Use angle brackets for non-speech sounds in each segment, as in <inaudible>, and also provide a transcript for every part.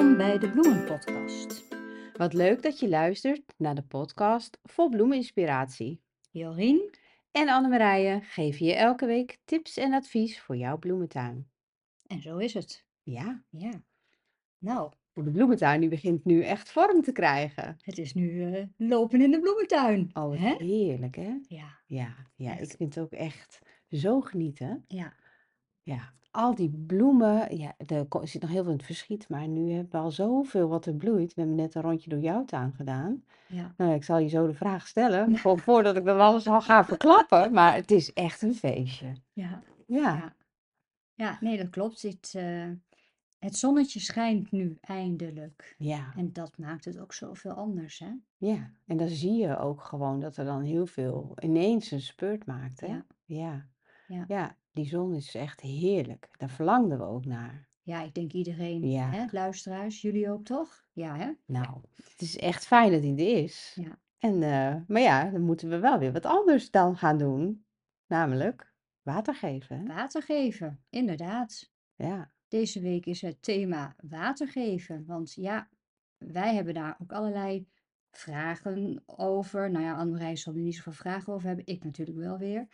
Welkom bij de Bloemenpodcast. Wat leuk dat je luistert naar de podcast vol bloemeninspiratie. Jorien, En Annemarije geven je elke week tips en advies voor jouw bloementuin. en zo is het. Ja, Ja. Nou, de bloementuin die begint nu echt vorm te krijgen. het is nu eh, lopen in de bloementuin. Oh, hè? heerlijk hè? Ja, Ja, ja, ik vind het ook echt zo genieten. ja, Ja, al die bloemen, ja, er ko- zit nog heel veel in het verschiet, maar nu hebben we al zoveel wat er bloeit. We hebben net een rondje door jouw tuin gedaan. ja. Nou, ik zal je zo de vraag stellen, <laughs> voor, voordat ik dan alles al ga verklappen, maar het is echt een feestje. Ja, Ja, ja. Ja, nee, dat klopt. Het, eh, het zonnetje schijnt nu eindelijk. ja. En dat maakt het ook zoveel anders, hè? Ja, en dan zie je ook gewoon dat er dan heel veel ineens een spurt maakt, hè? Ja. Ja, Ja. ja, die zon is echt heerlijk. Daar verlangden we ook naar. Ja, ik denk iedereen, Ja. hè? Luisteraars, jullie ook toch? Ja, hè? Nou, het is echt fijn dat hij er is. Ja. En, eh, maar ja, dan moeten we wel weer wat anders dan gaan doen. Namelijk water geven, hè? Water geven, inderdaad. Ja, Deze week is het thema water geven. Want ja, wij hebben daar ook allerlei vragen over. Nou ja, Anne-Marie zal er niet zoveel vragen over hebben. Ik natuurlijk wel weer.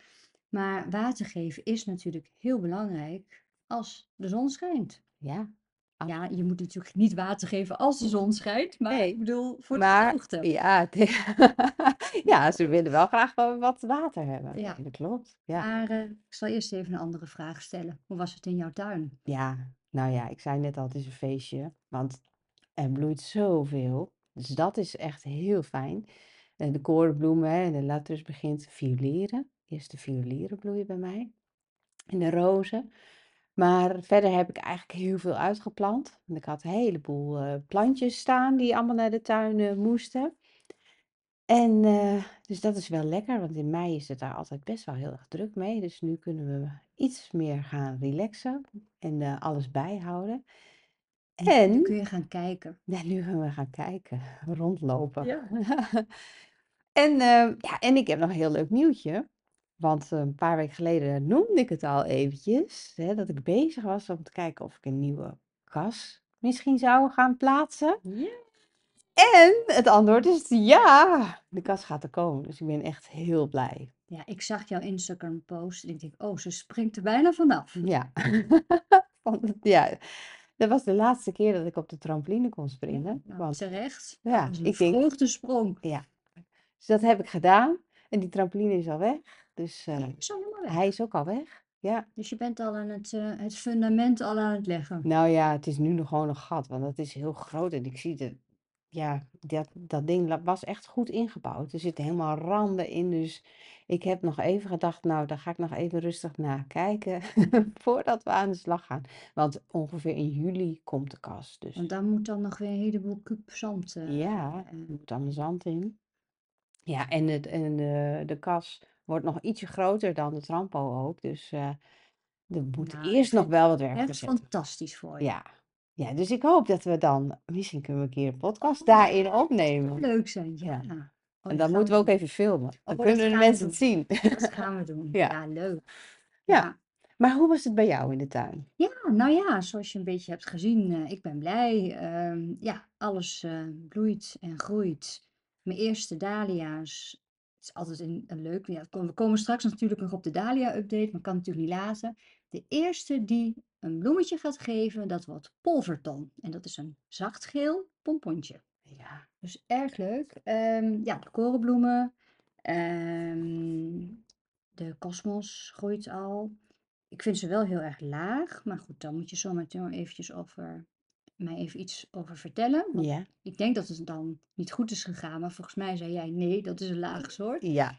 Maar water geven is natuurlijk heel belangrijk als de zon schijnt. ja. Af- Ja, je moet natuurlijk niet water geven als de zon schijnt. Maar Nee, ik bedoel, voor maar de hoogte. ja, <laughs> ja, ze willen wel graag wat water hebben. Ja. Dat klopt. Ja. Maar eh, ik zal eerst even een andere vraag stellen. Hoe was het in jouw tuin? Ja, nou ja, ik zei net al, het is een feestje, want er bloeit zoveel. Dus dat is echt heel fijn. En de korenbloemen en de latrus begint te violeren. Eerst de violeren bloeien bij mij. En de rozen. Maar verder heb ik eigenlijk heel veel uitgeplant. Want ik had een heleboel eh, plantjes staan die allemaal naar de tuin moesten. En eh, dus dat is wel lekker, want in mei is het daar altijd best wel heel erg druk mee. Dus nu kunnen we iets meer gaan relaxen en eh, alles bijhouden. Nu nu En kun je gaan kijken. ja, nu gaan we gaan kijken, <laughs> rondlopen. Ja. <laughs> En, ja, en ik heb nog een heel leuk nieuwtje. Want eh, een paar weken geleden noemde ik het al eventjes. Hè, dat ik bezig was om te kijken of ik een nieuwe kas misschien zou gaan plaatsen. Ja. En het antwoord is ja, de kas gaat er komen. Dus ik ben echt heel blij. Ja, ik zag jouw Instagram post en ik denk, oh, ze springt er bijna vanaf. Ja. <laughs> Ja, dat was de laatste keer dat ik op de trampoline kon Ja, springen. nou, Want terecht. ja, Dat is een ik denk, vreugdesprong. ja. Dus dat heb ik gedaan. En die trampoline is al weg. Dus eh, Is hij is ook al weg. Ja. Dus je bent al aan het, eh, het fundament al aan het leggen. Nou ja, het is nu nog gewoon een gat. Want dat is heel groot. En ik zie het. Ja, dat, dat ding was echt goed ingebouwd. Er zitten helemaal randen in. Dus ik heb nog even gedacht, nou, daar ga ik nog even rustig naar kijken. <laughs> voordat we aan de slag gaan. Want ongeveer in juli komt de kas. Dus Want daar moet dan nog weer een heleboel kuub zand. eh, ja, er moet allemaal zand in. Ja, en, het, en de, de kas wordt nog ietsje groter dan de trampo ook. Dus eh, er moet nou, eerst nog wel wat werk gezet worden. fantastisch voor je. Ja. ja, dus ik hoop dat we dan, misschien kunnen we een keer een podcast daarin opnemen. Leuk zijn, Ja. ja. Oh, En dat dan moeten we ook doen. even filmen. Dan Oh, dat kunnen de mensen het zien. Dat gaan we doen. <laughs> Ja. Ja, leuk. Ja. Ja. Maar hoe was het bij jou in de tuin? Ja, nou ja, zoals je een beetje hebt gezien, eh, ik ben blij. Ehm, ja, alles eh, bloeit en groeit. Mijn eerste dahlia's, is altijd een, een leuk. Ja, we komen straks natuurlijk nog op de dahlia-update, maar kan natuurlijk niet laten. De eerste die een bloemetje gaat geven, dat wordt polverton. En dat is een zachtgeel pompontje. Ja, Dus erg leuk. Ehm, ja, de korenbloemen. ehm, de kosmos groeit al. Ik vind ze wel heel erg laag. Maar goed, daar moet je zo meteen eventjes over, mij even iets over vertellen. Want ja, ik denk dat het dan niet goed is gegaan. Maar volgens mij zei jij nee, dat is een laag soort. ja,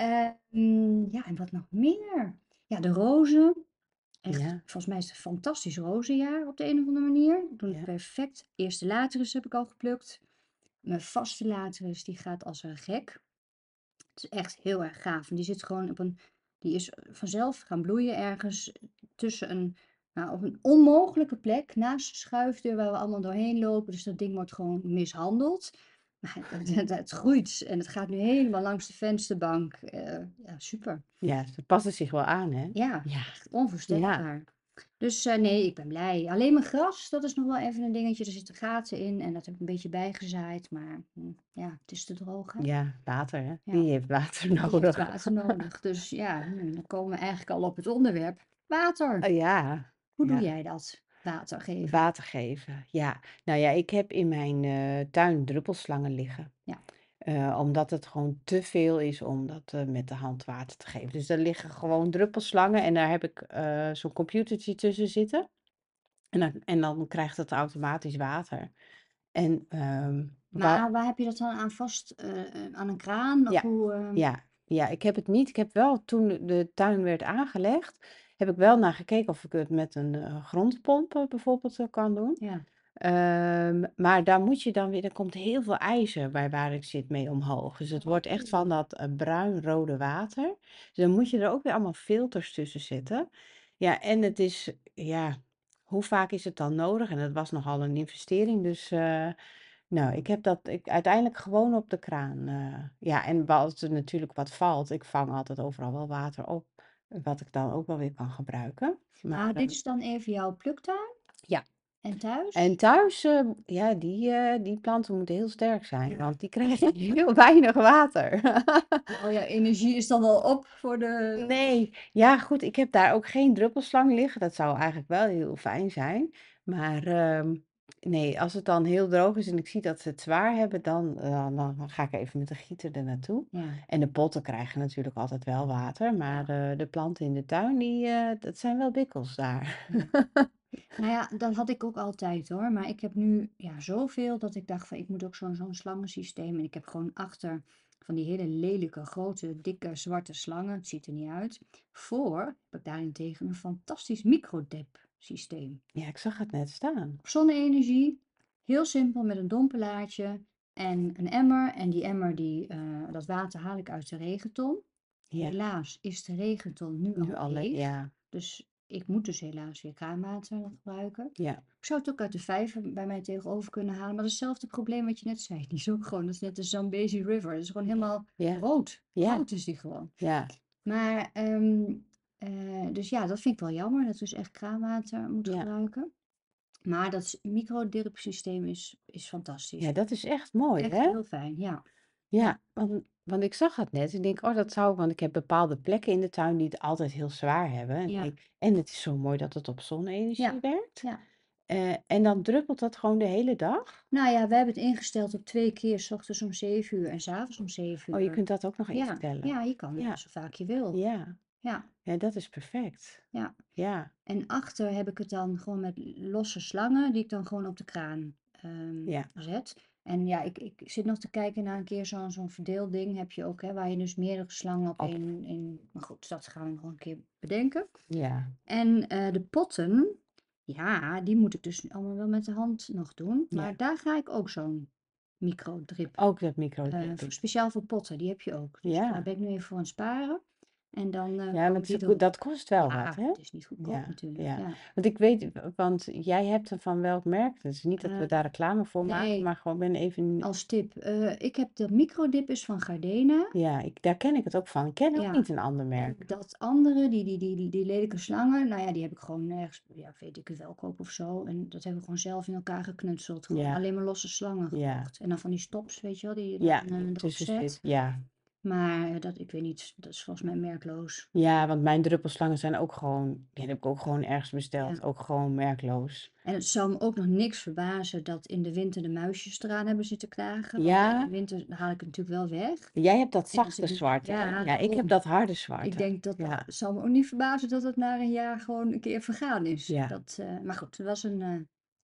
Ehm, ja, en wat nog meer? Ja, de rozen. Echt, ja, volgens mij is het een fantastisch rozenjaar op de een of andere manier. Doen het ja. perfect. Eerste laterus heb ik al geplukt. Mijn vaste laterus die gaat als een gek. Het is echt heel erg gaaf. En die zit gewoon op een, die is vanzelf gaan bloeien ergens tussen een, nou, op een onmogelijke plek naast de schuifdeur waar we allemaal doorheen lopen. Dus dat ding wordt gewoon mishandeld. Maar het, het, het groeit en het gaat nu helemaal langs de vensterbank. Eh, ja, super. Ja, ze passen zich wel aan, hè? Ja, Ja, echt onvoorstelbaar. Dus, eh, nee, ik ben blij. Alleen mijn gras, dat is nog wel even een dingetje. Er zitten gaten in en dat heb ik een beetje bijgezaaid, maar, hm, ja, het is te droog, hè? Ja, water, hè? Ja. Die heeft water Die heeft nodig. water nodig. Dus ja, hm, dan komen we eigenlijk al op het onderwerp water. Oh ja, Hoe doe ja. jij dat? Water geven? Water geven, ja. Nou ja, ik heb in mijn, eh, tuin druppelslangen liggen. Ja. Eh, omdat het gewoon te veel is om dat, eh, met de hand water te geven. Dus er liggen gewoon druppelslangen en daar heb ik, eh, zo'n computertje tussen zitten. En dan en dan krijgt het automatisch water. En, ehm, wa Maar waar heb je dat dan aan vast, eh, eh, aan een kraan of Ja, hoe, ehm? ja, ja, ik heb het niet ik heb wel toen de tuin werd aangelegd, heb ik wel naar gekeken of ik het met een, eh, grondpomp, eh, bijvoorbeeld, eh, kan doen. Ja. Ehm, maar daar moet je dan weer er komt heel veel ijzer bij waar ik zit mee omhoog. Dus het wordt echt van dat, bruin-rode water. Dus dan moet je er ook weer allemaal filters tussen zetten. Ja, en het is ja, hoe vaak is het dan nodig? En het was nogal een investering, dus, nou, ik heb dat ik uiteindelijk gewoon op de kraan, ja, en als er natuurlijk wat valt, ik vang altijd overal wel water op, wat ik dan ook wel weer kan gebruiken. Maar, Maar dit eh is dan even jouw pluktuin? Ja. En thuis? En thuis, eh, ja, die, eh, die planten moeten heel sterk zijn, want die krijgen <laughs> heel weinig water. Al jouw energie is dan al op voor de Nee, ja goed, ik heb daar ook geen druppelslang liggen. Dat zou eigenlijk wel heel fijn zijn. Maar, ehm, nee, als het dan heel droog is en ik zie dat ze het zwaar hebben, dan, eh, dan ga ik even met de gieter er naartoe. Ja. En de potten krijgen natuurlijk altijd wel water, maar, eh, de planten in de tuin, die, eh, dat zijn wel bikkels daar. Ja. <laughs> Nou ja, dat had ik ook altijd hoor. Maar ik heb nu ja, zoveel dat ik dacht van ik moet ook zo'n zo'n slangensysteem. En ik heb gewoon achter van die hele lelijke, grote, dikke, zwarte slangen. Het ziet er niet uit. Voor heb ik daarentegen een fantastisch microdip systeem. Ja, ik zag het net staan. Op zonne-energie, heel simpel met een dompelaartje en een emmer. En die emmer, die, eh, dat water haal ik uit de regenton. Ja. Helaas is de regenton nu Nu al al le leeg. ja. Dus ik moet dus helaas weer kraanwater gebruiken. Ja. Ik zou het ook uit de vijver bij mij tegenover kunnen halen. Maar hetzelfde probleem wat je net zei. <laughs> Die is ook gewoon, dat is net de Zambezi River. Dat is gewoon helemaal Ja. rood. Ja. Rood is die gewoon. Ja. Maar, ehm, eh, dus ja, dat vind ik wel jammer. Dat we dus echt kraanwater moeten Ja. gebruiken. Maar dat microdrip systeem is, is fantastisch. Ja, dat is echt mooi, Echt hè? heel fijn, ja. Ja. Ja, want want ik zag het net. Ik denk: "Oh, dat zou" want ik heb bepaalde plekken in de tuin die het altijd heel zwaar hebben. En ik Ja. en het is zo mooi dat het op zonne-energie Ja. werkt. Ja. Eh, en dan druppelt dat gewoon de hele dag? Nou ja, we hebben het ingesteld op 2 keer, 's ochtends om 7 uur en 's avonds om 7 Oh, je uur. kunt dat ook nog Ja, instellen? ja, je kan Ja. zo vaak je wil. Ja. Ja. Ja, dat is perfect. Ja. Ja. En achter heb ik het dan gewoon met losse slangen die ik dan gewoon op de kraan, ehm, Ja. zet. En ja, ik ik zit nog te kijken naar een keer zo'n zo'n verdeelding heb je ook, hè, waar je dus meerdere slangen op Op één één maar goed, dat gaan we nog een keer bedenken. Ja. En, eh, de potten, ja, die moet ik dus allemaal wel met de hand nog doen. Maar Ja. daar ga ik ook zo'n microdrip, Ook dat eh, voor in. speciaal voor potten, die heb je ook. Dus daar Ja. ben ik nu even voor aan het sparen. En dan, eh, Ja, want erop. dat kost wel Ja, wat, hè? het is niet goedkoop Ja, natuurlijk, ja. ja. Want ik weet w want jij hebt er van welk merk? Het is niet dat we Eh, daar reclame voor maken, maar gewoon ben even Als tip, eh, ik heb de microdip is van Gardena. Ja, ik daar ken ik het ook van. Ik ken ook Ja. niet een ander merk. dat andere, die die die die die lelijke slangen, nou ja, die heb ik gewoon nergens, ja, weet ik het wel, koop of zo. En dat hebben we gewoon zelf in elkaar geknutseld. Alleen maar losse slangen Ja. gekocht. En dan van die stops, weet je wel, die je Ja, dan, eh, erop zet. Ja. Maar eh, dat, ik weet niet, dat is volgens mij merkloos. Ja, want mijn druppelslangen zijn ook gewoon die heb ik ook gewoon ergens besteld. Ja. Ook gewoon merkloos. En het zou me ook nog niks verbazen dat in de winter de muisjes eraan hebben zitten knagen. Want in Ja. de winter haal ik het natuurlijk wel weg. Jij hebt dat En zachte zwarte, ja, Ja, ik heb dat harde Ik zwarte. denk dat, Ja. het zal me ook niet verbazen dat het na een jaar gewoon een keer vergaan is. Ja. Dat, eh, maar goed, het was een eh,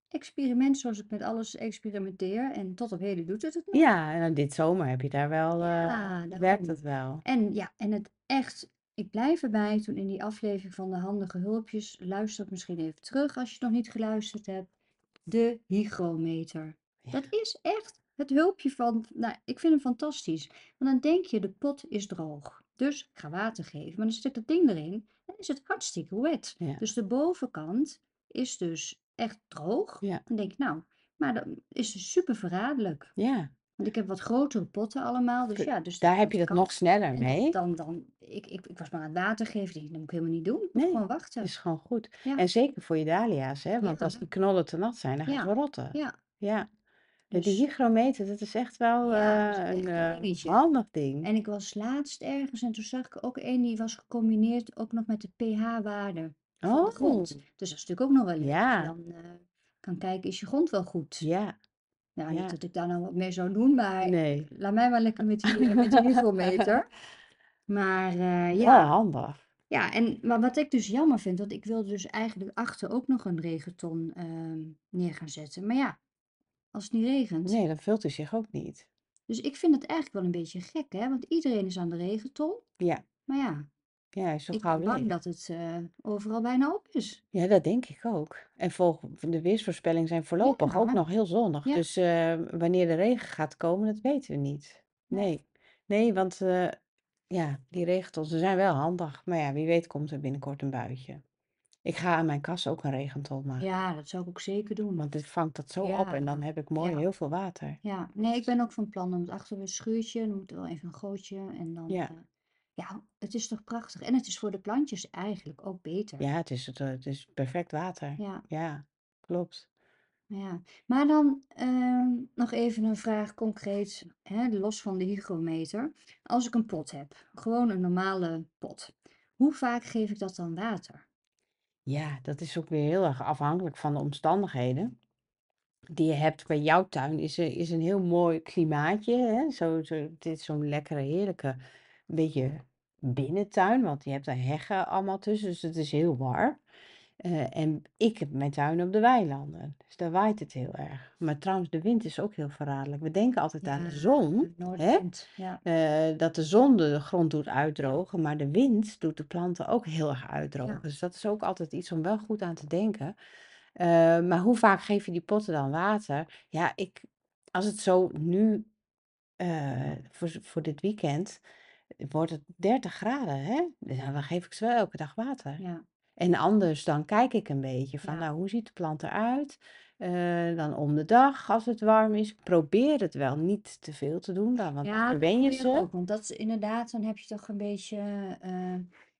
experiment zoals ik met alles experimenteer. En tot op heden doet het het nog. Ja, en dan dit zomer heb je daar wel, eh Ja, werkt het wel. En ja, en het echt, ik blijf erbij toen in die aflevering van de handige hulpjes, luister het misschien even terug als je het nog niet geluisterd hebt, de hygrometer. Ja. Dat is echt het hulpje van, nou, ik vind hem fantastisch. Want dan denk je, de pot is droog. Dus ik ga water geven. Maar dan zit dat ding erin en is het hartstikke wet. Ja. Dus de bovenkant is dus echt droog. Ja. Dan denk ik, nou, maar dat is dus super verraderlijk. Ja. Want ik heb wat grotere potten allemaal, dus ja, dus daar heb je dat kan. nog sneller mee. dan dan ik ik ik was maar aan het water geven, "Dat moet ik helemaal niet doen, ik moet Nee, gewoon dat wachten." is gewoon goed. Ja. En zeker voor je dahlia's, hè, want als die knollen te nat zijn, dan gaan ze rotten. ja. Ja. Ja, die Dus hygrometer, dat is echt wel, is eh, echt een, een eh, handig ding. En ik was laatst ergens en toen zag ik ook een die was gecombineerd ook nog met de pH-waarde van de grond. Oh. Dus dat is natuurlijk ook nog wel leuk, dat je Ja. dan, eh, kan kijken, is je grond wel goed? Ja. Nou, niet Ja. dat ik daar nou wat mee zou doen, maar Nee. laat mij maar lekker met die, met die hygrometer. Maar, eh, <laughs> ja. handig. Ja, en maar wat ik dus jammer vind, want ik wilde dus eigenlijk achter ook nog een regenton, ehm, neer gaan zetten. Maar ja, als het niet regent. Nee, dan vult hij zich ook niet. Dus ik vind het eigenlijk wel een beetje gek, hè, want iedereen is aan de regenton. Ja. Maar ja, Ja, zo ik gauw ben bang leeg. dat het, eh, overal bijna op is. Ja, dat denk ik ook. En volg de weersvoorspellingen zijn voorlopig ook nog heel zonnig. Ja. Dus, eh, wanneer de regen gaat komen, dat weten we niet. Nee. Nee. Nee, want, eh, ja, die regentons, ze zijn wel handig. Maar ja, wie weet komt er binnenkort een buitje. Ik ga aan mijn kas ook een regenton maken. Ja, dat zou ik ook zeker doen. Want dit vangt dat zo op en dan heb ik mooi ja. heel veel water. Ja, nee, ik ben ook van plan om het achter een schuurtje, dan moet er wel even een gootje en dan, Ja. eh, ja, het is toch prachtig. En het is voor de plantjes eigenlijk ook beter. Ja, het is het, eh, het is perfect water. Ja, Ja, klopt. ja. Maar dan ehm, nog even een vraag concreet, hè, los van de hygrometer. Als ik een pot heb, gewoon een normale pot, hoe vaak geef ik dat dan water? Ja, dat is ook weer heel erg afhankelijk van de omstandigheden die je hebt. Bij jouw tuin is er is een heel mooi klimaatje, hè? Zo, zo, het is zo'n lekkere, heerlijke, beetje binnentuin, want je hebt daar heggen allemaal tussen, dus het is heel warm. Eh, en ik heb mijn tuin op de weilanden, dus daar waait het heel erg. Maar trouwens, de wind is ook heel verraderlijk. We denken altijd aan de zon, hè? ja. Eh, dat de zon de grond doet uitdrogen, maar de wind doet de planten ook heel erg uitdrogen. Ja, Dus dat is ook altijd iets om wel goed aan te denken. Eh, maar hoe vaak geef je die potten dan water? Ja, ik, als het zo nu, voor, voor dit weekend, wordt het 30 graden, hè? Dan geef ik ze wel elke dag water. ja, En anders dan kijk ik een beetje van, ja, nou, hoe ziet de plant eruit? Eh, dan om de dag als het warm is. Probeer het wel niet te veel te doen, dan, want dan Ja, verwen je ze. ook, want dat is inderdaad, dan heb je toch een beetje, eh,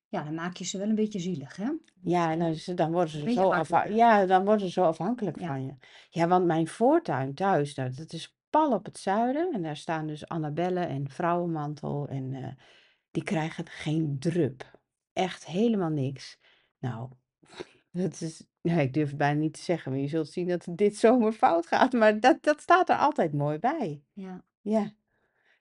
ja, dan maak je ze wel een beetje zielig, hè? Ja, eh, dan, worden ze zo afha ja, dan worden ze zo afhankelijk Ja, van je. Ja, want mijn voortuin thuis, nou, dat is pal op het zuiden. En daar staan dus Annabelle en Vrouwenmantel. En eh, die krijgen geen drup. Echt helemaal niks. Nou, <laughs> dat is, ja, ik durf het bijna niet te zeggen, maar je zult zien dat het dit <laughs> zomer fout gaat. Maar dat, dat staat er altijd mooi bij. ja, Ja,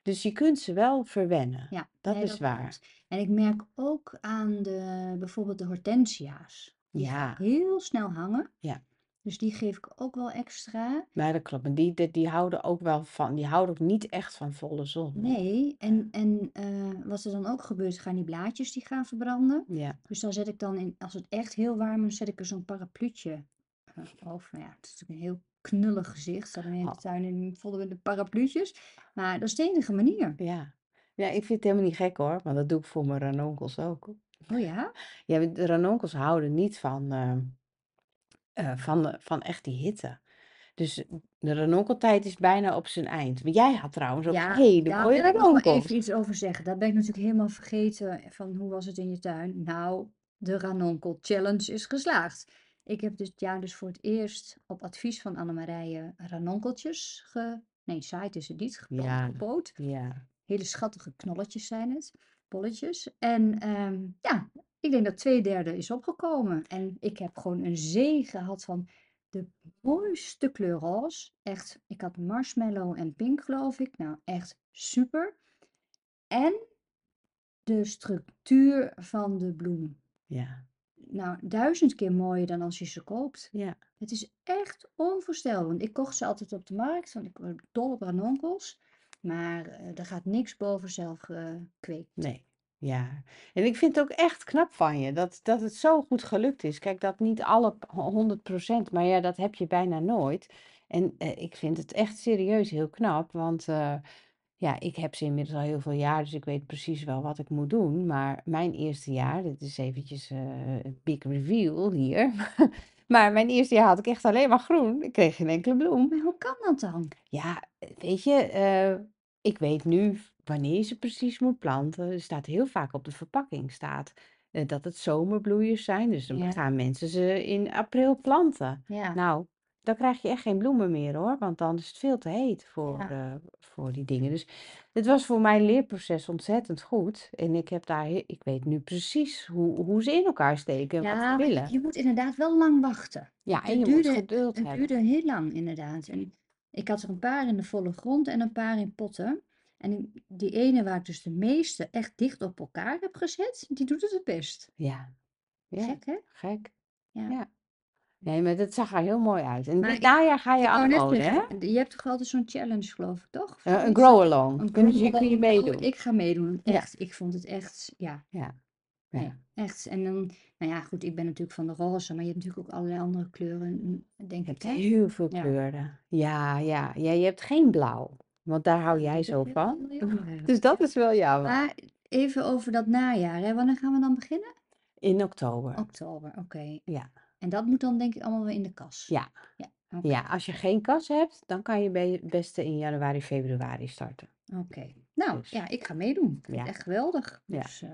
dus je kunt ze wel verwennen. ja, Dat nee, is dat waar. klopt. En ik merk ook aan de, bijvoorbeeld de hortensia's. Die Ja, heel snel hangen, ja. Dus die geef ik ook wel extra. Maar dat klopt. En die, die, die houden ook wel van, die houden ook niet echt van volle zon. Nee, en, en eh, wat er dan ook gebeurt, gaan die blaadjes die gaan verbranden. Ja. Dus dan zet ik dan, in, als het echt heel warm is, zet ik er zo'n parapluutje eh, over. Nou ja, het is natuurlijk een heel knullig gezicht. Staat een hele Oh, tuin in, vol met de parapluutjes. Maar dat is de enige manier. ja. Ja, ik vind het helemaal niet gek hoor, want dat doe ik voor mijn ranonkels ook. Oh ja? Ja, de ranonkels houden niet van, eh, eh, van, de- van echt die hitte. Dus de ranonkeltijd is bijna op zijn eind. Maar jij had trouwens ook Ja, hele daar mooie wil ik nog wel even iets over zeggen. Daar ben ik natuurlijk helemaal vergeten van hoe was het in je tuin. Nou, de Ranonkel Challenge is geslaagd. Ik heb dit jaar dus voor het eerst op advies van Annemarije ranonkeltjes ge... Nee, site is het niet, geplant, Ja, gepoot. ja. Hele schattige knolletjes zijn het, bolletjes. En ehm, ja, ik denk dat twee derde is opgekomen. En ik heb gewoon een zee gehad van de mooiste kleur roze. Echt, ik had marshmallow en pink geloof ik. Nou, echt super. En de structuur van de bloem. Ja, Nou, duizend keer mooier dan als je ze koopt. ja. Het is echt onvoorstelbaar. Want ik kocht ze altijd op de markt, want ik ben dol op ranonkels. Maar eh, er gaat niks boven zelf gekweekt. Nee, ja. En ik vind het ook echt knap van je dat, dat het zo goed gelukt is. Kijk, dat niet alle p- 100%, maar ja, dat heb je bijna nooit. En eh, ik vind het echt serieus heel knap, want eh, Ja, ik heb ze inmiddels al heel veel jaar, dus ik weet precies wel wat ik moet doen. Maar mijn eerste jaar, dit is eventjes eh, een big reveal hier. <laughs> Maar mijn eerste jaar had ik echt alleen maar groen. Ik kreeg geen enkele bloem. Maar hoe kan dat dan? Ja, eh, weet je, eh, ik weet nu wanneer je ze precies moet planten. Er staat heel vaak op de verpakking staat eh, dat het zomerbloeiers zijn. Dus dan Ja. gaan mensen ze in april planten. Ja. Nou, dan krijg je echt geen bloemen meer hoor, want dan is het veel te heet voor, Ja. eh, voor die dingen. Dus het was voor mijn leerproces ontzettend goed. En ik heb daar, he- ik weet nu precies hoe, hoe ze in elkaar steken, wat ze Ja, maar willen. je moet inderdaad wel lang wachten. Ja, en Het je moet duurde, geduld het hebben. duurde heel lang, inderdaad. En ik had er een paar in de volle grond en een paar in potten. En die, ene waar ik dus de meeste echt dicht op elkaar heb gezet, die doet het het best. Ja, ja, Gek, hè? gek. Ja. Ja. Nee, maar dat zag er heel mooi uit. En dit najaar ga je anemonen, hè? je hebt toch altijd zo'n challenge, geloof ik, toch? Eh, een grow-along. Kun je, kun je. Oh, meedoen? ik ga meedoen. Ja, Echt. Ik vond het echt, ja. ja, Nee, echt. En dan, nou ja, goed, ik ben natuurlijk van de roze, maar je hebt natuurlijk ook allerlei andere kleuren, denk Je ik, hebt heel veel kleuren. Ja, ja. Ja, je hebt geen blauw. Want daar hou jij zo van. <laughs> Dus dat is wel jammer. Maar even over dat najaar, hè? Wanneer gaan we dan beginnen? In oktober. Oktober, oké. Ja, En dat moet dan denk ik allemaal weer in de kas. ja. Ja. Ja, als je geen kas hebt, dan kan je het beste in januari, februari starten. Oké. Nou, Dus, ja, ik ga meedoen. Ik vind het ja, echt geweldig. ja. Dus, eh,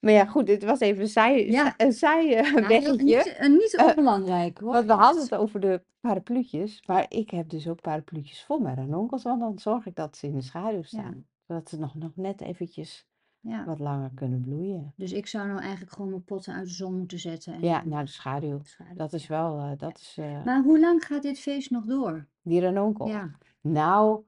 Maar ja, goed, dit was even een zij, ja, een eh, nou, heel, weggetje. niet, eh, niet Eh, onbelangrijk hoor, Want we hadden het over de parapluutjes, maar ik heb dus ook parapluutjes vol met ranonkels, want dan zorg ik dat ze in de schaduw staan. Zodat ze nog, nog net eventjes ja. wat langer kunnen bloeien. Dus ik zou nou eigenlijk gewoon mijn potten uit de zon moeten zetten en Ja, dan naar de schaduw. schaduw. Dat is wel, eh, dat is eh, Maar hoe lang gaat dit feest nog door? die ranonkel. Ja. Nou,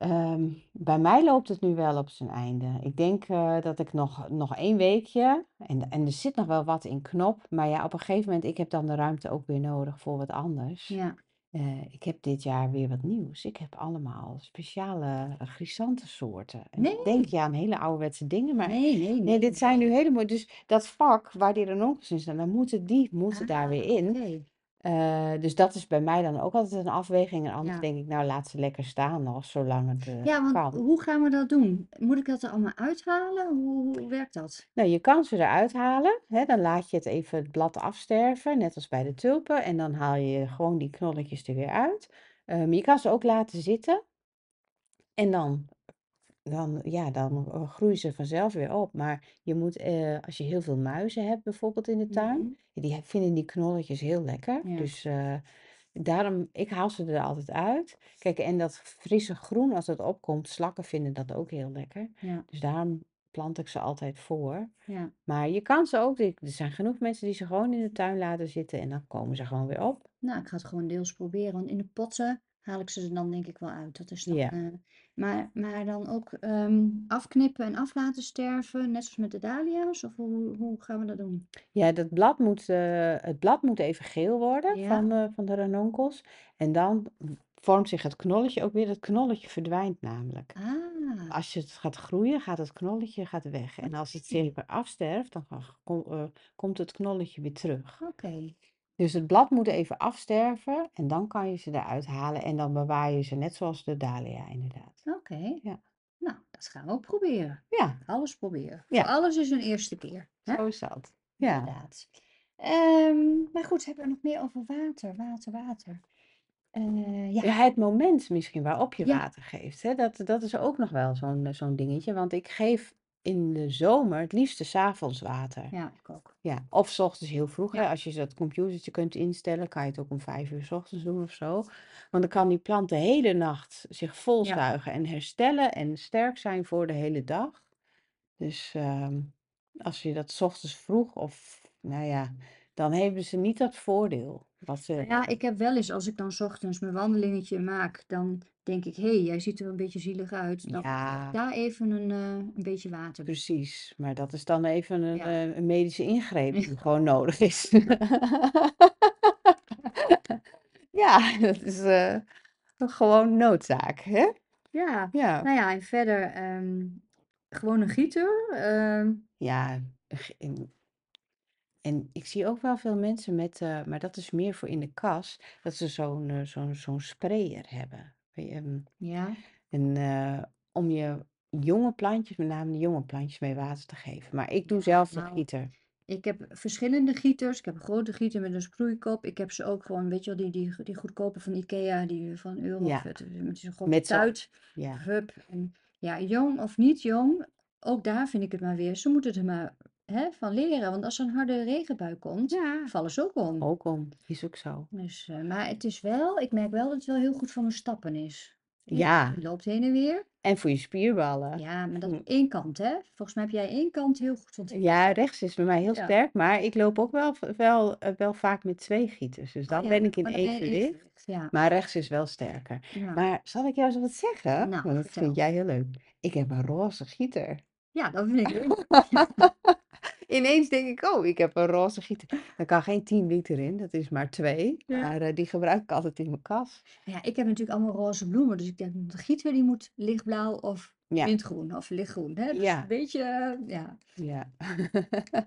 ehm, bij mij loopt het nu wel op zijn einde. Ik denk eh, dat ik nog, nog één weekje, en, en er zit nog wel wat in knop, maar ja, op een gegeven moment, ik heb dan de ruimte ook weer nodig voor wat anders. Ja. Eh, ik heb dit jaar weer wat nieuws. Ik heb allemaal speciale uh, chrysantensoorten. En dan denk Nee. je aan hele ouderwetse dingen, maar Nee, nee, nee, nee. dit zijn nu hele mooie. Dus dat vak waar die ranonkels in staan, dan moeten die moeten daar Ah, weer in. oké. Eh, dus dat is bij mij dan ook altijd een afweging. En anders Ja. denk ik, nou laat ze lekker staan nog, zolang het eh, Ja, want kan. hoe gaan we dat doen? Moet ik dat er allemaal uithalen? Hoe, hoe werkt dat? Nou, je kan ze eruit halen. Hè, dan laat je het even het blad afsterven, net als bij de tulpen. En dan haal je gewoon die knolletjes er weer uit. Ehm, je kan ze ook laten zitten. En dan, dan, ja, dan eh, groeien ze vanzelf weer op. Maar je moet, eh, als je heel veel muizen hebt bijvoorbeeld in de tuin, Mhm. die he- vinden die knolletjes heel lekker. Ja. Dus eh, daarom, ik haal ze er altijd uit. Kijk, en dat frisse groen, als het opkomt, slakken vinden dat ook heel lekker. Ja, Dus daarom plant ik ze altijd voor. ja. Maar je kan ze ook, er zijn genoeg mensen die ze gewoon in de tuin laten zitten en dan komen ze gewoon weer op. Nou, ik ga het gewoon deels proberen. Want in de potten haal ik ze er dan denk ik wel uit. Dat is dan, Ja. eh, maar, maar dan ook ehm, afknippen en af laten sterven, net zoals met de dahlia's? Of hoe, hoe gaan we dat doen? Ja, dat blad moet, eh, het blad moet even geel worden Ja? van, eh, van de ranonkels. En dan vormt zich het knolletje ook weer. Het knolletje verdwijnt namelijk. Ah, Als je het gaat groeien, gaat het knolletje gaat weg. En als het zich oké. weer afsterft, dan ga- kom- eh, komt het knolletje weer terug. Oké. Dus het blad moet even afsterven en dan kan je ze eruit halen. En dan bewaar je ze net zoals de dahlia inderdaad. Oké. Ja, Nou, dat gaan we ook proberen. ja, Alles proberen. Voor ja, alles is een eerste keer. Hè? zo is dat. Ja. Inderdaad. Ehm, maar goed, hebben we nog meer over water? Water, water. Eh, ja. Ja, het moment misschien waarop je Ja. water geeft. Hè? Dat, dat is ook nog wel zo'n eh, zo'n dingetje. Want ik geef in de zomer het liefste 's avonds water. Ja, ik ook. Ja, of 's ochtends heel vroeg. Hè? Als je dat computertje kunt instellen, kan je het ook om vijf uur 's ochtends doen of zo. Want dan kan die plant de hele nacht zich Ja. volzuigen en herstellen en sterk zijn voor de hele dag. Dus ehm, als je dat 's ochtends vroeg of, nou ja, dan hebben ze niet dat voordeel. Wat Nou ze, ja, ik heb wel eens, als ik dan 's ochtends mijn wandelingetje maak, dan denk ik, hé, hey, jij ziet er een beetje zielig uit. Dan ja, daar even een, eh, een beetje water bij. precies. Maar dat is dan even een, Ja. eh, een medische ingreep <laughs> die gewoon nodig is. <laughs> Ja, dat is eh, gewoon noodzaak, hè? Ja, Ja. nou ja, en verder ehm, gewoon een gieter. ehm, Ja, g- en, en ik zie ook wel veel mensen met, eh, maar dat is meer voor in de kas, dat ze zo'n eh, zo'n zo'n sprayer hebben. Ja, En eh, om je jonge plantjes, met name de jonge plantjes, mee water te geven. Maar ik doe Ja, zelf de nou, gieter. ik heb verschillende gieters. Ik heb een grote gieter met een sproeikop. Ik heb ze ook gewoon, weet je wel, die, die, die goedkope van Ikea, die van een euro of Ja, het, met zo'n grote met tuit. ja, Hup. En ja, jong of niet jong, ook daar vind ik het maar weer. Ze moeten er maar hè, van leren. Want als er een harde regenbui komt, ja, vallen ze ook om. ook om, is ook zo. Dus, eh, maar het is wel, ik merk wel dat het wel heel goed voor mijn stappen is. Je Ja, loopt heen en weer. en voor je spierballen. Ja, maar dat Hm. één kant, hè? Volgens mij heb jij één kant heel goed ontwikkeld. Ja, rechts is bij mij heel Ja. sterk, maar ik loop ook wel, wel, eh, wel vaak met twee gieters. Dus Oh dan ja, ben ik in evenwicht. Ja, Maar rechts is wel sterker. Maar zal ik jou eens wat zeggen? Nou, Want dat vertel. vind jij heel leuk. Ik heb een roze gieter. Ja, dat vind ik leuk. <laughs> Ineens denk ik, oh, ik heb een roze gieter. Er kan geen 10 liter in, dat is maar twee. Ja. Maar eh, die gebruik ik altijd in mijn kas. Ja, ik heb natuurlijk allemaal roze bloemen, dus ik denk de gieter die moet lichtblauw of Ja, mintgroen of lichtgroen. Hè? Dus ja, een beetje, eh, ja. ja.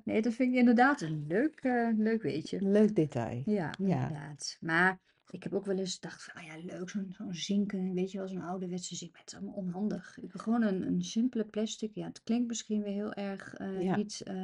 Nee, dat vind ik inderdaad een leuk, eh, leuk weetje. Leuk detail. Ja, Ja, inderdaad. Maar ik heb ook wel eens gedacht van, oh ja, leuk, zo'n zo'n zinken, weet je wel, zo'n ouderwetse zink. Maar het is allemaal onhandig. Ik wil gewoon een, een simpele plastic. Ja, het klinkt misschien weer heel erg eh, ja. niet eh,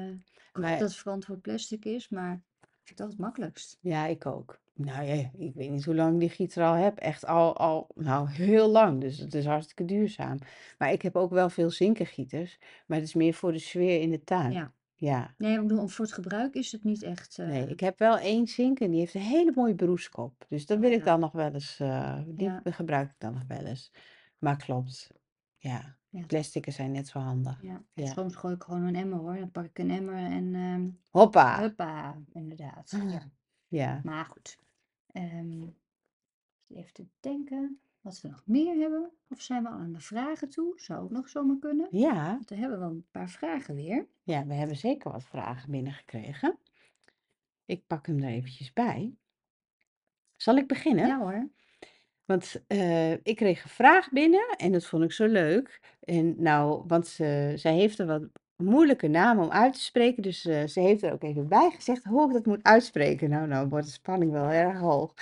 Maar dat het verantwoord plastic is, maar ik vind dat het makkelijkst. Ja, ik ook. Nou ja, ik weet niet hoe lang ik die gieter al heb. Echt al, al, nou, heel lang. Dus het is hartstikke duurzaam. Maar ik heb ook wel veel zinkengieters. Maar het is meer voor de sfeer in de tuin. Ja. Ja, Nee, ik bedoel, voor het gebruik is het niet echt. nee. eh, Ik heb wel één zink en die heeft een hele mooie broeskop. Dus dat wil oh ik dan nog wel eens, eh, die ja, gebruik ik dan nog wel eens. Maar klopt. Ja, ja, plastieken zijn net zo handig. ja. Ja. Soms gooi ik gewoon een emmer hoor. Dan pak ik een emmer en ehm Hoppa. huppa, inderdaad. Ja. Ja. Maar goed. ehm, even te denken wat we nog meer hebben. Of zijn we al aan de vragen toe? Zou ook nog zomaar kunnen. Ja, Want we hebben wel een paar vragen weer. ja, we hebben zeker wat vragen binnengekregen. Ik pak hem er eventjes bij. Zal ik beginnen? Ja hoor. Want eh, ik kreeg een vraag binnen en dat vond ik zo leuk. En nou, want ze, zij heeft een wat moeilijke naam om uit te spreken. Dus eh, ze heeft er ook even bij gezegd hoe ik dat moet uitspreken. Nou, nou wordt de spanning wel erg hoog.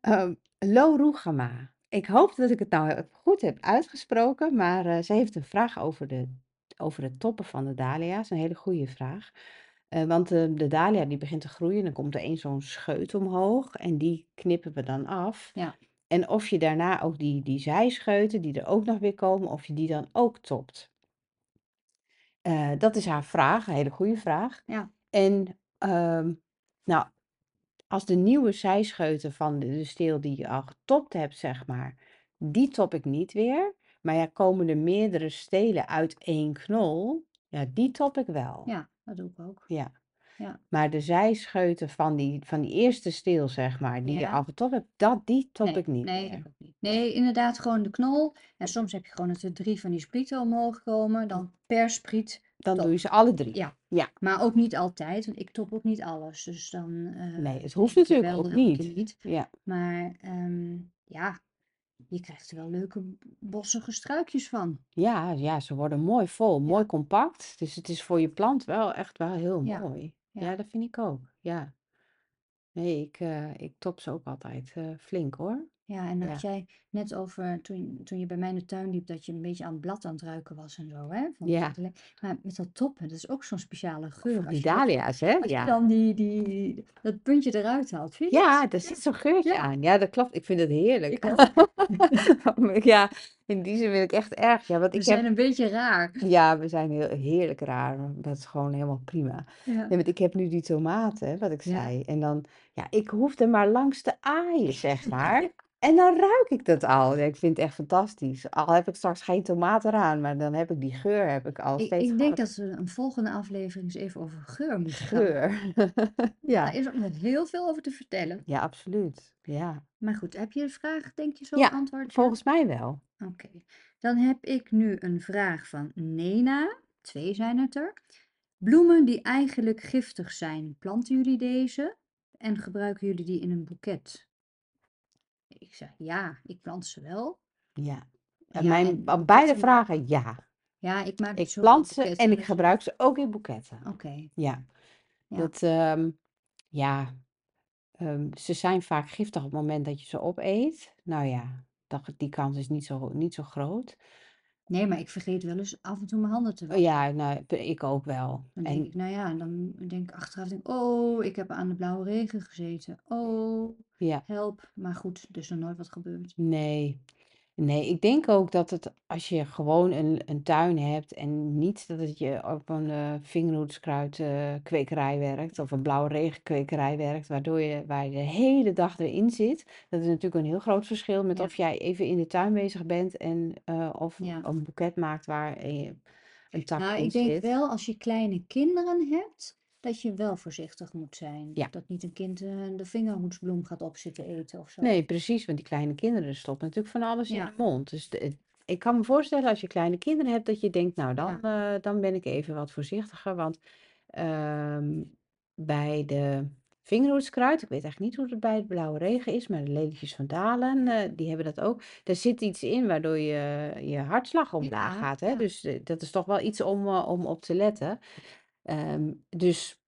Ehm Lo Rugama. Ik hoop dat ik het nou goed heb uitgesproken. Maar eh, ze heeft een vraag over de, over de toppen van de dahlia's. Een hele goede vraag. Eh, want de, de dahlia die begint te groeien. Dan komt er één zo'n scheut omhoog. En die knippen we dan af. Ja, En of je daarna ook die, die zijscheuten, die er ook nog weer komen, of je die dan ook topt. Eh, dat is haar vraag, een hele goede vraag. ja, En ehm, nou, als de nieuwe zijscheuten van de, de steel die je al getopt hebt, zeg maar, die top ik niet weer. Maar ja, komen er meerdere stelen uit één knol, ja, die top ik wel. ja, dat doe ik ook. Ja. Ja, Maar de zijscheuten van die, van die eerste steel, zeg maar, die je al getopt hebt, dat, die top Nee, ik niet nee, meer. ik ook niet. Nee, inderdaad, gewoon de knol. En soms heb je gewoon dat er drie van die sprieten omhoog komen. Dan per spriet Dan doe je ze alle drie. Ja, Ja, maar ook niet altijd, want ik top ook niet alles. Dus dan eh nee, het hoeft natuurlijk wel, ook niet. niet. Ja, Maar ehm, ja, je krijgt er wel leuke bossige struikjes van. ja, ja, ze worden mooi vol, mooi Ja, compact. Dus het is voor je plant wel echt wel heel ja, mooi. ja, Ja, dat vind ik ook. Ja, nee, ik, eh, ik top ze ook altijd eh, flink hoor. Ja. En dat Ja, jij net over, toen, toen je bij mij in de tuin liep, dat je een beetje aan het blad aan het ruiken was en zo, hè? Van ja, maar met dat toppen, dat is ook zo'n speciale geur. van Als die je dat, dahlia's, hè? als je Ja. dan die, die, dat puntje eruit haalt, vind je Ja, dat? daar Ja, zit zo'n geurtje ja, aan. Ja, dat klopt. Ik vind het heerlijk. ik ook. Ja, <laughs> <laughs> in die zin vind ik echt erg. Ja, want We ik zijn heb een beetje raar. Ja, we zijn heel heerlijk raar. Dat is gewoon helemaal prima. Ja, Nee, want ik heb nu die tomaten, wat ik ja, zei. En dan, ja, ik hoef er maar langs te aaien, zeg <laughs> maar. En dan ruik ik dat al. Ja, ik vind het echt fantastisch. Al heb ik straks geen tomaten eraan, maar dan heb ik die geur heb ik al Ik, steeds ik denk dat we een volgende aflevering eens even over geur moeten gaan. Geur. Daar <laughs> Ja, is ook nog heel veel over te vertellen. ja, absoluut. Ja. Maar goed, heb je de vraag, denk je, zo Ja, beantwoord? Ja? volgens mij wel. Oké. Dan heb ik nu een vraag van Nena. Twee zijn het er. Bloemen die eigenlijk giftig zijn, planten jullie deze en gebruiken jullie die in een boeket? Ik zeg ja, ik plant ze wel. Ja. En Ja, mijn, en beide vragen ja. Ja, ik maak Ik zoveel plant ze en ik dus gebruik ze ook in boeketten. oké. Ja. Ja, Dat, ehm, ja, ehm, ze zijn vaak giftig op het moment dat je ze opeet. Nou ja, dat, die kans is niet zo, niet zo groot. Nee, maar ik vergeet wel eens af en toe mijn handen te Oh wassen. ja, nou, ik ook wel. Dan denk En ik, nou ja, dan denk ik achteraf, denk, oh, ik heb aan de blauwe regen gezeten. Oh, ja, help. Maar goed, er is nog nooit wat gebeurd. nee. Nee, ik denk ook dat het als je gewoon een een tuin hebt en niet dat het je op een, eh, vingerhoedskruid, eh, kwekerij werkt of een blauwregenkwekerij werkt, waardoor je waar je de hele dag erin zit. Dat is natuurlijk een heel groot verschil met Ja, of jij even in de tuin bezig bent en, eh, of ja. een boeket maakt waar, eh, een tak Nou, in ik denk zit. wel als je kleine kinderen hebt, dat je wel voorzichtig moet zijn. Ja. Dat niet een kind eh, de vingerhoedsbloem gaat opzitten eten of zo. Nee, precies, want die kleine kinderen stoppen natuurlijk van alles in de mond. Dus de- het- ik kan me voorstellen als je kleine kinderen hebt dat je denkt, nou dan, Ja. eh, dan ben ik even wat voorzichtiger. Want ehm, bij de vingerhoedskruid, ik weet eigenlijk niet hoe het bij het blauwe regen is, maar de lelietjes van Dalen, eh, die hebben dat ook. Daar zit iets in waardoor je, je hartslag omlaag Ja, gaat. Hè? Dus eh, dat is toch wel iets om, eh, om op te letten. Ehm, dus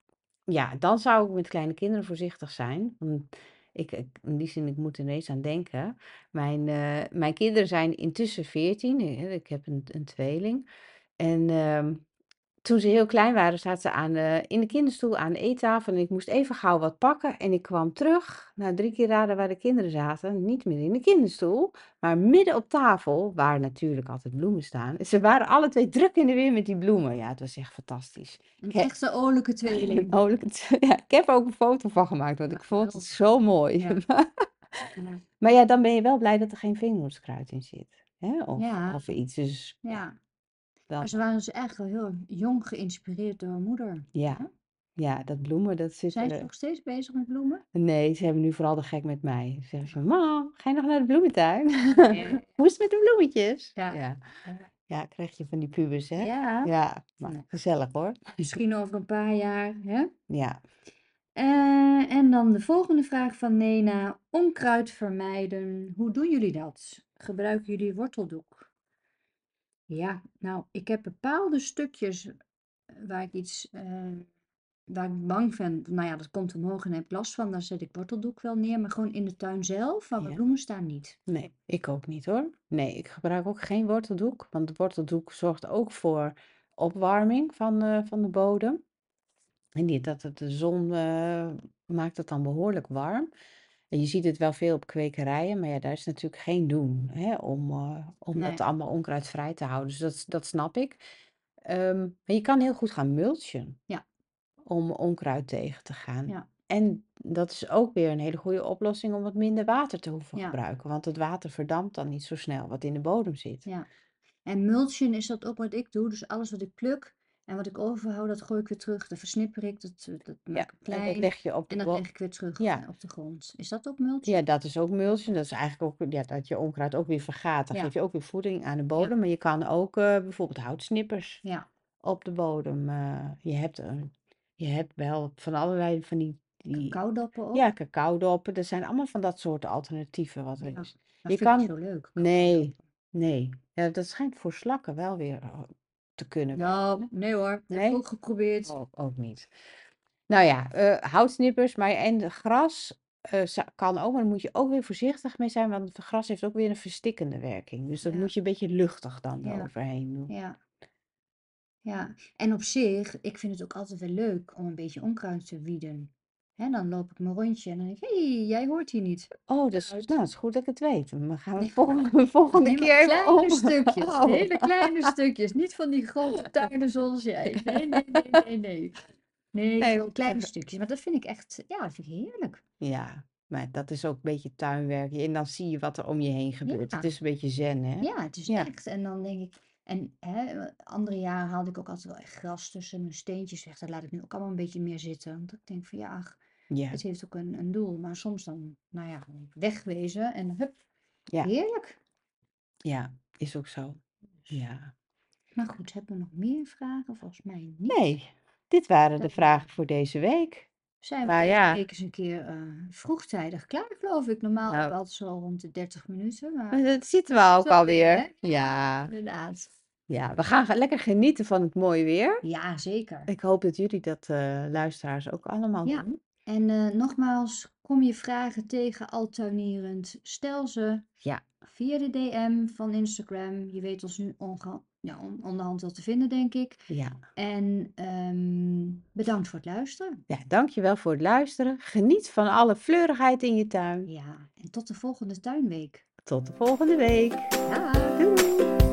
ja, dan zou ik met kleine kinderen voorzichtig zijn. Ik, in die zin, ik moet er ineens aan denken. Mijn, eh, mijn kinderen zijn intussen 14. hè, Ik heb een, een tweeling. En ehm, toen ze heel klein waren, zaten ze aan, de- in de kinderstoel aan de eettafel. En ik moest even gauw wat pakken. En ik kwam terug, na drie keer raden waar de kinderen zaten. Niet meer in de kinderstoel, maar midden op tafel, waar natuurlijk altijd bloemen staan. Ze waren alle twee druk in de weer met die bloemen. Ja, het was echt fantastisch. Een Ik heb, echte olijke tweeling. <laughs> Het- <laughs> ja, ik heb er ook een foto van gemaakt, want ik vond het zo mooi. Ja. <laughs> Maar ja, dan ben je wel blij dat er geen vingerhoedskruid in zit. Hè? Of, Ja. of iets. Dus Ja. Dan, Maar ze waren dus echt wel heel jong geïnspireerd door hun moeder. hè? ja, ja, dat bloemen, dat zit Zijn ze er. nog steeds bezig met bloemen? Nee, ze hebben nu vooral de gek met mij. Ze zeggen ze, mam, ga je nog naar de bloementuin? Ja. <laughs> Hoe is het met de bloemetjes? Ja. Ja, krijg je van die pubers, hè? Ja. Ja, maar gezellig hoor. misschien over een paar jaar. Hè? Ja, Eh, en dan de volgende vraag van Nena. Onkruid vermijden. Hoe doen jullie dat? Gebruiken jullie worteldoek? Ja, nou, ik heb bepaalde stukjes eh, waar ik iets, eh, waar ik bang ben. Nou ja, dat komt omhoog en heb ik last van. Dan zet ik worteldoek wel neer. Maar gewoon in de tuin zelf, waar mijn ja. bloemen staan, niet. Nee, ik ook niet hoor. Nee, ik gebruik ook geen worteldoek, want de worteldoek zorgt ook voor opwarming van, eh, van de bodem. En niet dat het de zon eh, maakt het dan behoorlijk warm. En je ziet het wel veel op kwekerijen, maar ja, daar is natuurlijk geen doen hè, om, eh, om dat Nee. allemaal onkruidvrij te houden. Dus dat, dat snap ik. Ehm, maar je kan heel goed gaan mulchen Ja, om onkruid tegen te gaan. ja, En dat is ook weer een hele goede oplossing om wat minder water te hoeven ja, gebruiken, want het water verdampt dan niet zo snel wat in de bodem zit. ja. En mulchen is dat ook wat ik doe. Dus alles wat ik pluk en wat ik overhoud, dat gooi ik weer terug. Dat versnipper ik, dat, eh, dat maak ik en dat klein. leg je op de En dat leg ik weer terug Ja, eh, op de grond. Is dat ook mulchen? ja, dat is ook mulchen. Dat is eigenlijk ook ja, dat je onkruid ook weer vergaat. Dan Ja, geef je ook weer voeding aan de ja, bodem. Maar je kan ook eh, bijvoorbeeld houtsnippers ja, op de bodem. eh, je hebt, eh, je hebt wel van allerlei van die, die cacaodoppen ook. ja, cacaodoppen. Er zijn allemaal van dat soort alternatieven wat er Ja, is. dat Je vind ik niet kan, zo leuk, nee, nee. Ja, dat schijnt voor slakken wel weer eh, te kunnen Nou, nee hoor, dat heb ik Nee? ook geprobeerd. Oh, ook niet. Nou ja, eh, houtsnippers, maar en gras eh, kan ook, maar daar moet je ook weer voorzichtig mee zijn, want het gras heeft ook weer een verstikkende werking. Dus dat Ja, moet je een beetje luchtig dan ja, eroverheen doen. ja, ja. En op zich, ik vind het ook altijd wel leuk om een beetje onkruid te wieden. Hè, dan loop ik mijn rondje en dan denk ik, hé, hey, jij hoort hier niet. Oh, dat is, Onkruid. nou, dat is goed dat ik het weet. Dan gaan we <laughs> Nee, volgende, volgende nee, keer even kleine stukjes, Oh. hele kleine stukjes. Niet van die grote <laughs> tuinen zoals jij. Nee, nee, nee, <laughs> nee, nee. Nee, kleine stukjes. Maar dat vind ik echt, ja, dat vind ik heerlijk. ja, maar dat is ook een beetje tuinwerk. En dan zie je wat er om je heen gebeurt. Het is een beetje zen, hè? ja, het is Ja, echt. En dan denk ik, en hè, andere jaren haalde ik ook altijd wel echt gras tussen mijn steentjes weg. Dat laat ik nu ook allemaal een beetje meer zitten. Want ik denk van ja, ach, ja, het heeft ook een, een doel. Maar soms dan, nou ja, wegwezen en hup, ja, heerlijk. ja, is ook zo. Dus, Ja. maar goed, hebben we nog meer vragen? Volgens mij niet. Nee, dit waren de vragen voor deze week. zijn we Maar deze ja, eens een keer eh, vroegtijdig klaar, geloof ik. Normaal nou, altijd zo rond de 30 minuten. Maar dat zitten we ook wel weer, alweer. Ja, Inderdaad. ja, we gaan lekker genieten van het mooie weer. Ja, zeker. Ik hoop dat jullie dat, eh, luisteraars, ook allemaal Ja, doen. En eh, nogmaals, kom je vragen tegen al tuinierend, stel ze Ja, via de DM van Instagram. Je weet ons nu onge ja, on onderhand wel te vinden, denk ik. Ja. En, ehm, bedankt voor het luisteren. Ja, dankjewel voor het luisteren. Geniet van alle fleurigheid in je tuin. Ja, en tot de volgende tuinweek. Tot de volgende week. Doei!